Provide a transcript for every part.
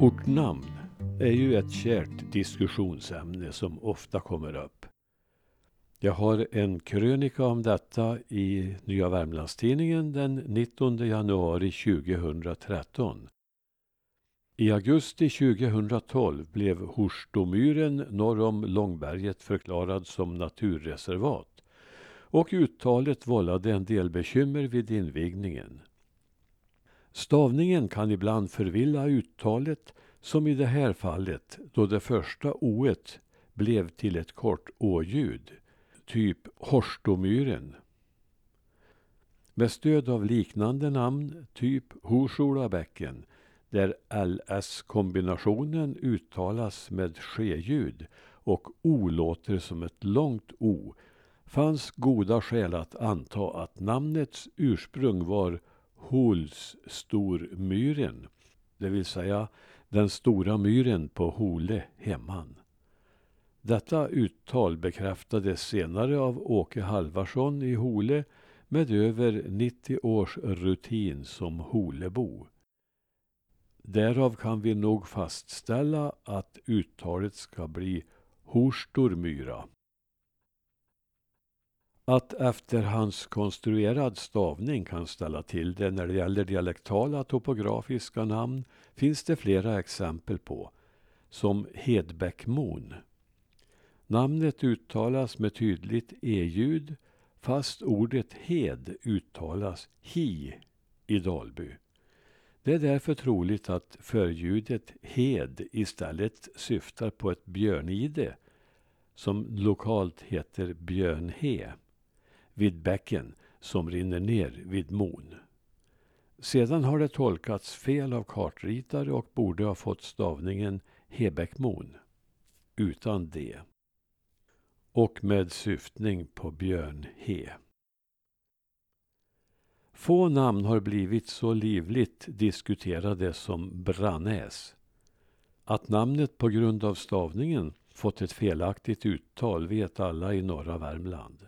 Ortnamn är ju ett kärt diskussionsämne som ofta kommer upp. Jag har en krönika om detta i Nya Värmlandstidningen den 19 januari 2013. I augusti 2012 blev Horstomyren norr om Långberget förklarad som naturreservat och uttalet vållade en del bekymmer vid invigningen. Stavningen kan ibland förvilla uttalet som i det här fallet då det första oet blev till ett kort å-ljud, typ Horstomyren. Med stöd av liknande namn, typ Horsolabäcken, där LS-kombinationen uttalas med ske-ljud och O låter som ett långt O, fanns goda skäl att anta att namnets ursprung var Holsstormyren, det vill säga den stora myren på Hole hemman. Detta uttal bekräftades senare av Åke Halvarsson i Hole med över 90 års rutin som Holebo. Därav kan vi nog fastställa att uttalet ska bli Horstormyra. Att efterhandskonstruerad stavning kan ställa till det när det gäller dialektala topografiska namn finns det flera exempel på, som Hedbäckmon. Namnet uttalas med tydligt e-ljud fast ordet hed uttalas hi i Dalby. Det är därför troligt att förljudet hed istället syftar på ett björnide som lokalt heter björnhe vid bäcken som rinner ner vid mon. Sedan har det tolkats fel av kartritare och borde ha fått stavningen Hebäckmon utan D och med syftning på björnhe. Få namn har blivit så livligt diskuterade som Brannäs. Att namnet på grund av stavningen fått ett felaktigt uttal vet alla i norra Värmland.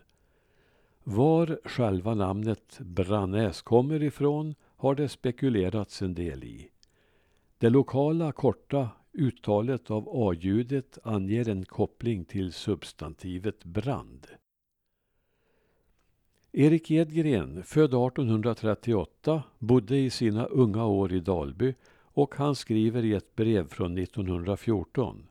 Var själva namnet Brannäs kommer ifrån har det spekulerats en del i. Det lokala korta uttalet av a-ljudet anger en koppling till substantivet brand. Erik Edgren, född 1838, bodde i sina unga år i Dalby och han skriver i ett brev från 1914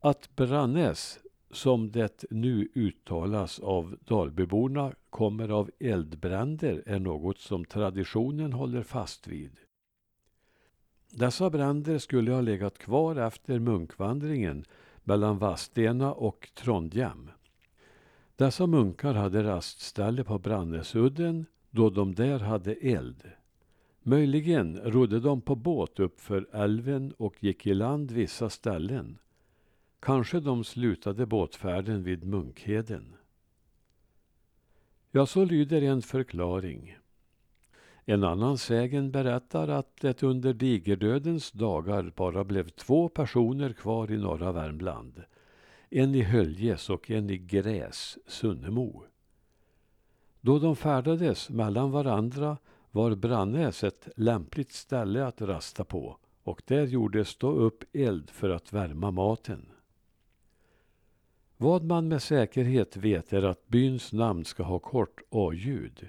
att Brannäs som det nu uttalas av Dalbyborna kommer av eldbränder är något som traditionen håller fast vid. Dessa bränder skulle ha legat kvar efter munkvandringen mellan Vadstena och Trondheim. Dessa munkar hade rastställe på Brannäsudden då de där hade eld. Möjligen rodde de på båt uppför älven och gick i land vissa ställen. Kanske de slutade båtfärden vid Munkheden. Ja, så lyder en förklaring. En annan sägen berättar att det under digerdödens dagar bara blev två personer kvar i norra Värmland. En i Höljes och en i Gräs, Sunnemo. Då de färdades mellan varandra var Brannäs ett lämpligt ställe att rasta på och där gjordes då upp eld för att värma maten. Vad man med säkerhet vet är att byns namn ska ha kort a-ljud.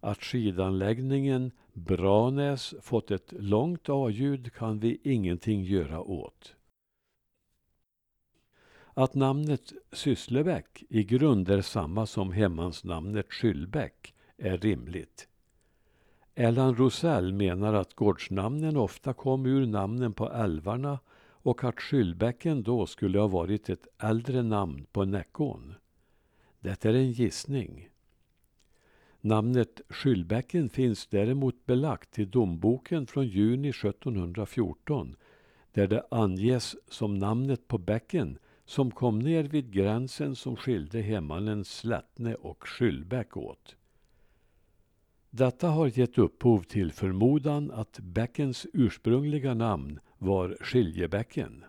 Att skidanläggningen Branäs fått ett långt a-ljud kan vi ingenting göra åt. Att namnet Sysslebäck i grund är samma som hemmansnamnet Skyllbäck är rimligt. Erland Rosell menar att gårdsnamnen ofta kom ur namnen på älvarna och att Skyllbäcken då skulle ha varit ett äldre namn på Näckån. Det är en gissning. Namnet Skyllbäcken finns däremot belagt i domboken från juni 1714 där det anges som namnet på bäcken som kom ner vid gränsen som skilde hemmanen Slättne och Skyllbäck åt. Detta har gett upphov till förmodan att bäckens ursprungliga namn var Skiljebäcken.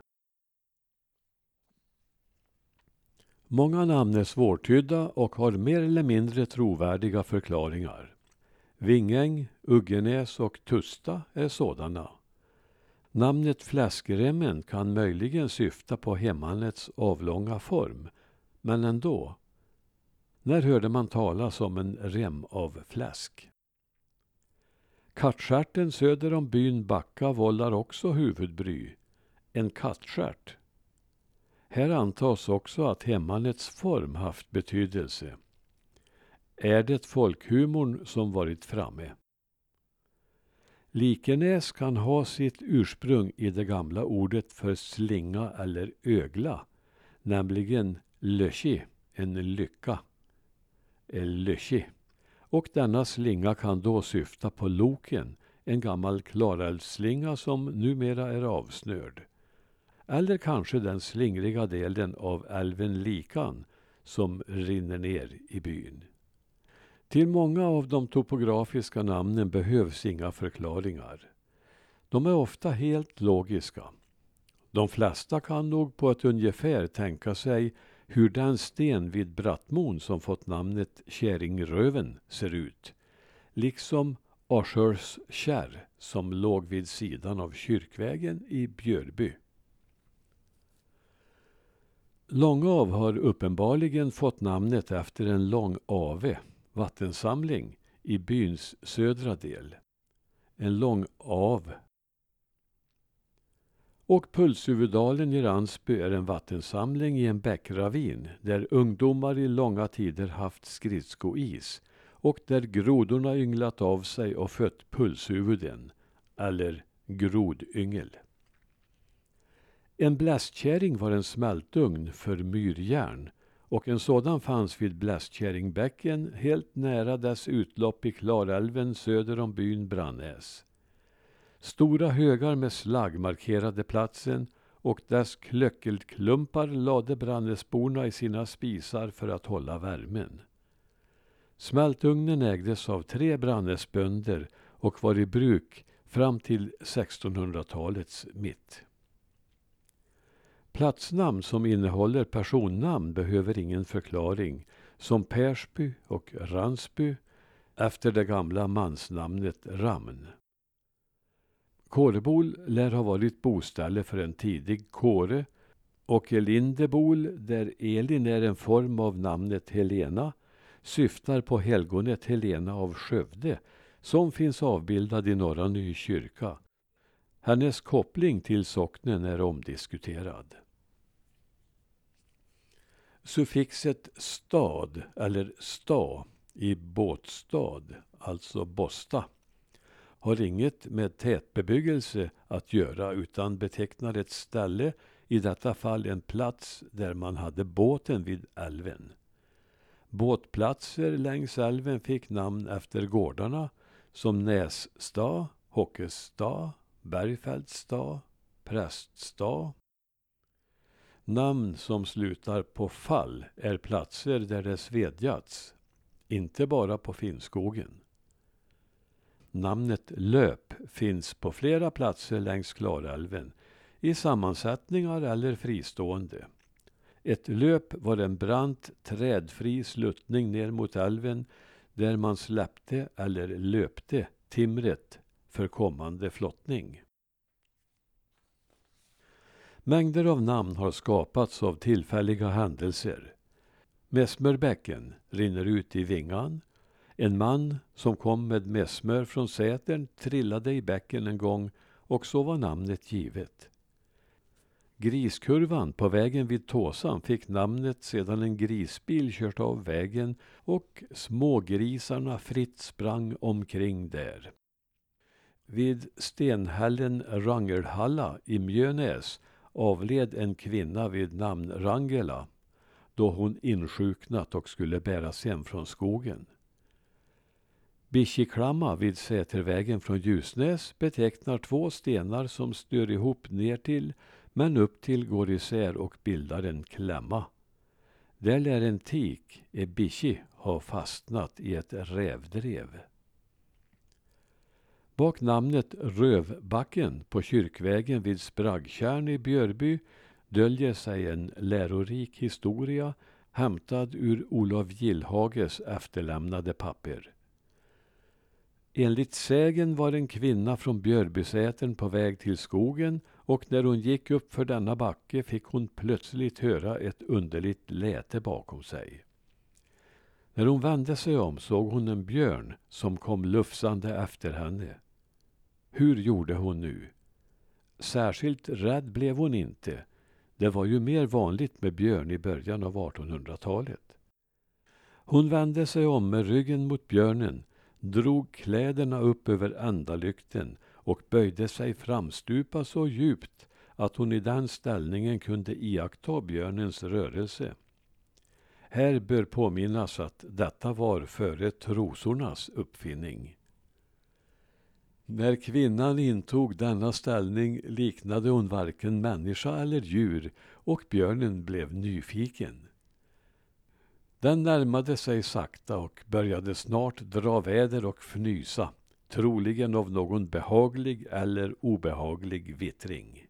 Många namn är svårtydda och har mer eller mindre trovärdiga förklaringar. Vingäng, Uggenäs och Tusta är sådana. Namnet fläskremmen kan möjligen syfta på hemmannets avlånga form, men ändå. När hörde man talas om en rem av fläsk? Kattstjärten söder om byn Backa vållar också huvudbry. En kattstjärt. Här antas också att hemmanets form haft betydelse. Är det folkhumorn som varit framme? Likenäs kan ha sitt ursprung i det gamla ordet för slinga eller ögla, nämligen löschi, en lycka. Löschi. Och denna slinga kan då syfta på Loken, en gammal Klarälvsslinga som numera är avsnörd. Eller kanske den slingriga delen av älven Likan som rinner ner i byn. Till många av de topografiska namnen behövs inga förklaringar. De är ofta helt logiska. De flesta kan nog på ett ungefär tänka sig hur den sten vid Brattmon som fått namnet Käringröven ser ut. Liksom Arsjörs kärr som låg vid sidan av kyrkvägen i Björby. Långav har uppenbarligen fått namnet efter en lång ave, vattensamling, i byns södra del. En lång av. Och Pulshuvudalen i Ransby är en vattensamling i en bäckravin där ungdomar i långa tider haft skridskois och där grodorna ynglat av sig och fött pulshuvuden, eller grodyngel. En blästkärring var en smältugn för myrjärn och en sådan fanns vid Blästkärringbäcken helt nära dess utlopp i Klarälven söder om byn Brannäs. Stora högar med slagg markerade platsen och dess klöckelklumpar lade Brannäsborna i sina spisar för att hålla värmen. Smältugnen ägdes av tre Brannäsbönder och var i bruk fram till 1600-talets mitt. Platsnamn som innehåller personnamn behöver ingen förklaring, som Persby och Ransby efter det gamla mansnamnet Ramn. Kårebol lär ha varit boställe för en tidig kåre och Elindebol, där Elin är en form av namnet Helena, syftar på helgonet Helena av Skövde som finns avbildad i Norra Nykyrka. Hennes koppling till socknen är omdiskuterad. Suffixet stad eller sta i båtstad, alltså Bosta, har inget med tätbebyggelse att göra utan betecknar ett ställe, i detta fall en plats där man hade båten vid älven. Båtplatser längs älven fick namn efter gårdarna som Nässtad, Hockestad, Bergfältstad, Präststad. Namn som slutar på fall är platser där det svedjats, inte bara på Finnskogen. Namnet löp finns på flera platser längs Klarälven, i sammansättningar eller fristående. Ett löp var en brant trädfri sluttning ner mot älven där man släppte eller löpte timret för kommande flottning. Mängder av namn har skapats av tillfälliga händelser. Mesmerbäcken rinner ut i Vingan. En man som kom med messmör från Sätern trillade i bäcken en gång och så var namnet givet. Griskurvan på vägen vid Tåsan fick namnet sedan en grisbil kört av vägen och smågrisarna fritt sprang omkring där. Vid stenhällen Rangelhalla i Mjönäs avled en kvinna vid namn Rangela då hon insjuknat och skulle bäras hem från skogen. Bishiklamma vid Sätervägen från Ljusnäs betecknar två stenar som stör ihop ner till men upp till går isär och bildar en klämma. Där lär en tik, Ebichi, ha fastnat i ett rävdrev. Bak namnet Rövbacken på Kyrkvägen vid Spraggtjärn i Björby döljer sig en lärorik historia hämtad ur Olof Gillhages efterlämnade papper. Enligt sägen var en kvinna från Björbysätern på väg till skogen och när hon gick upp för denna backe fick hon plötsligt höra ett underligt läte bakom sig. När hon vände sig om såg hon en björn som kom lufsande efter henne. Hur gjorde hon nu? Särskilt rädd blev hon inte. Det var ju mer vanligt med björn i början av 1800-talet. Hon vände sig om med ryggen mot björnen, drog kläderna upp över ändalykten och böjde sig framstupa så djupt att hon i den ställningen kunde iaktta björnens rörelse. Här bör påminnas att detta var före trosornas uppfinning. När kvinnan intog denna ställning liknade hon varken människa eller djur och björnen blev nyfiken. Den närmade sig sakta och började snart dra väder och fnysa, troligen av någon behaglig eller obehaglig vittring.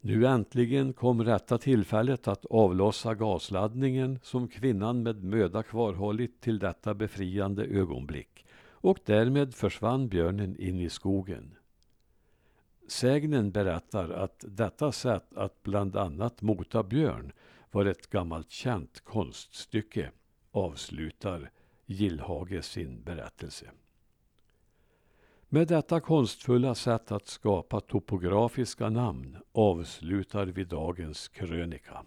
Nu äntligen kom rätta tillfället att avlossa gasladdningen som kvinnan med möda kvarhållit till detta befriande ögonblick och därmed försvann björnen in i skogen. Sägnen berättar att detta sätt att bland annat mota björn var ett gammalt känt konststycke, avslutar Gillhage sin berättelse. Med detta konstfulla sätt att skapa topografiska namn avslutar vi dagens krönika.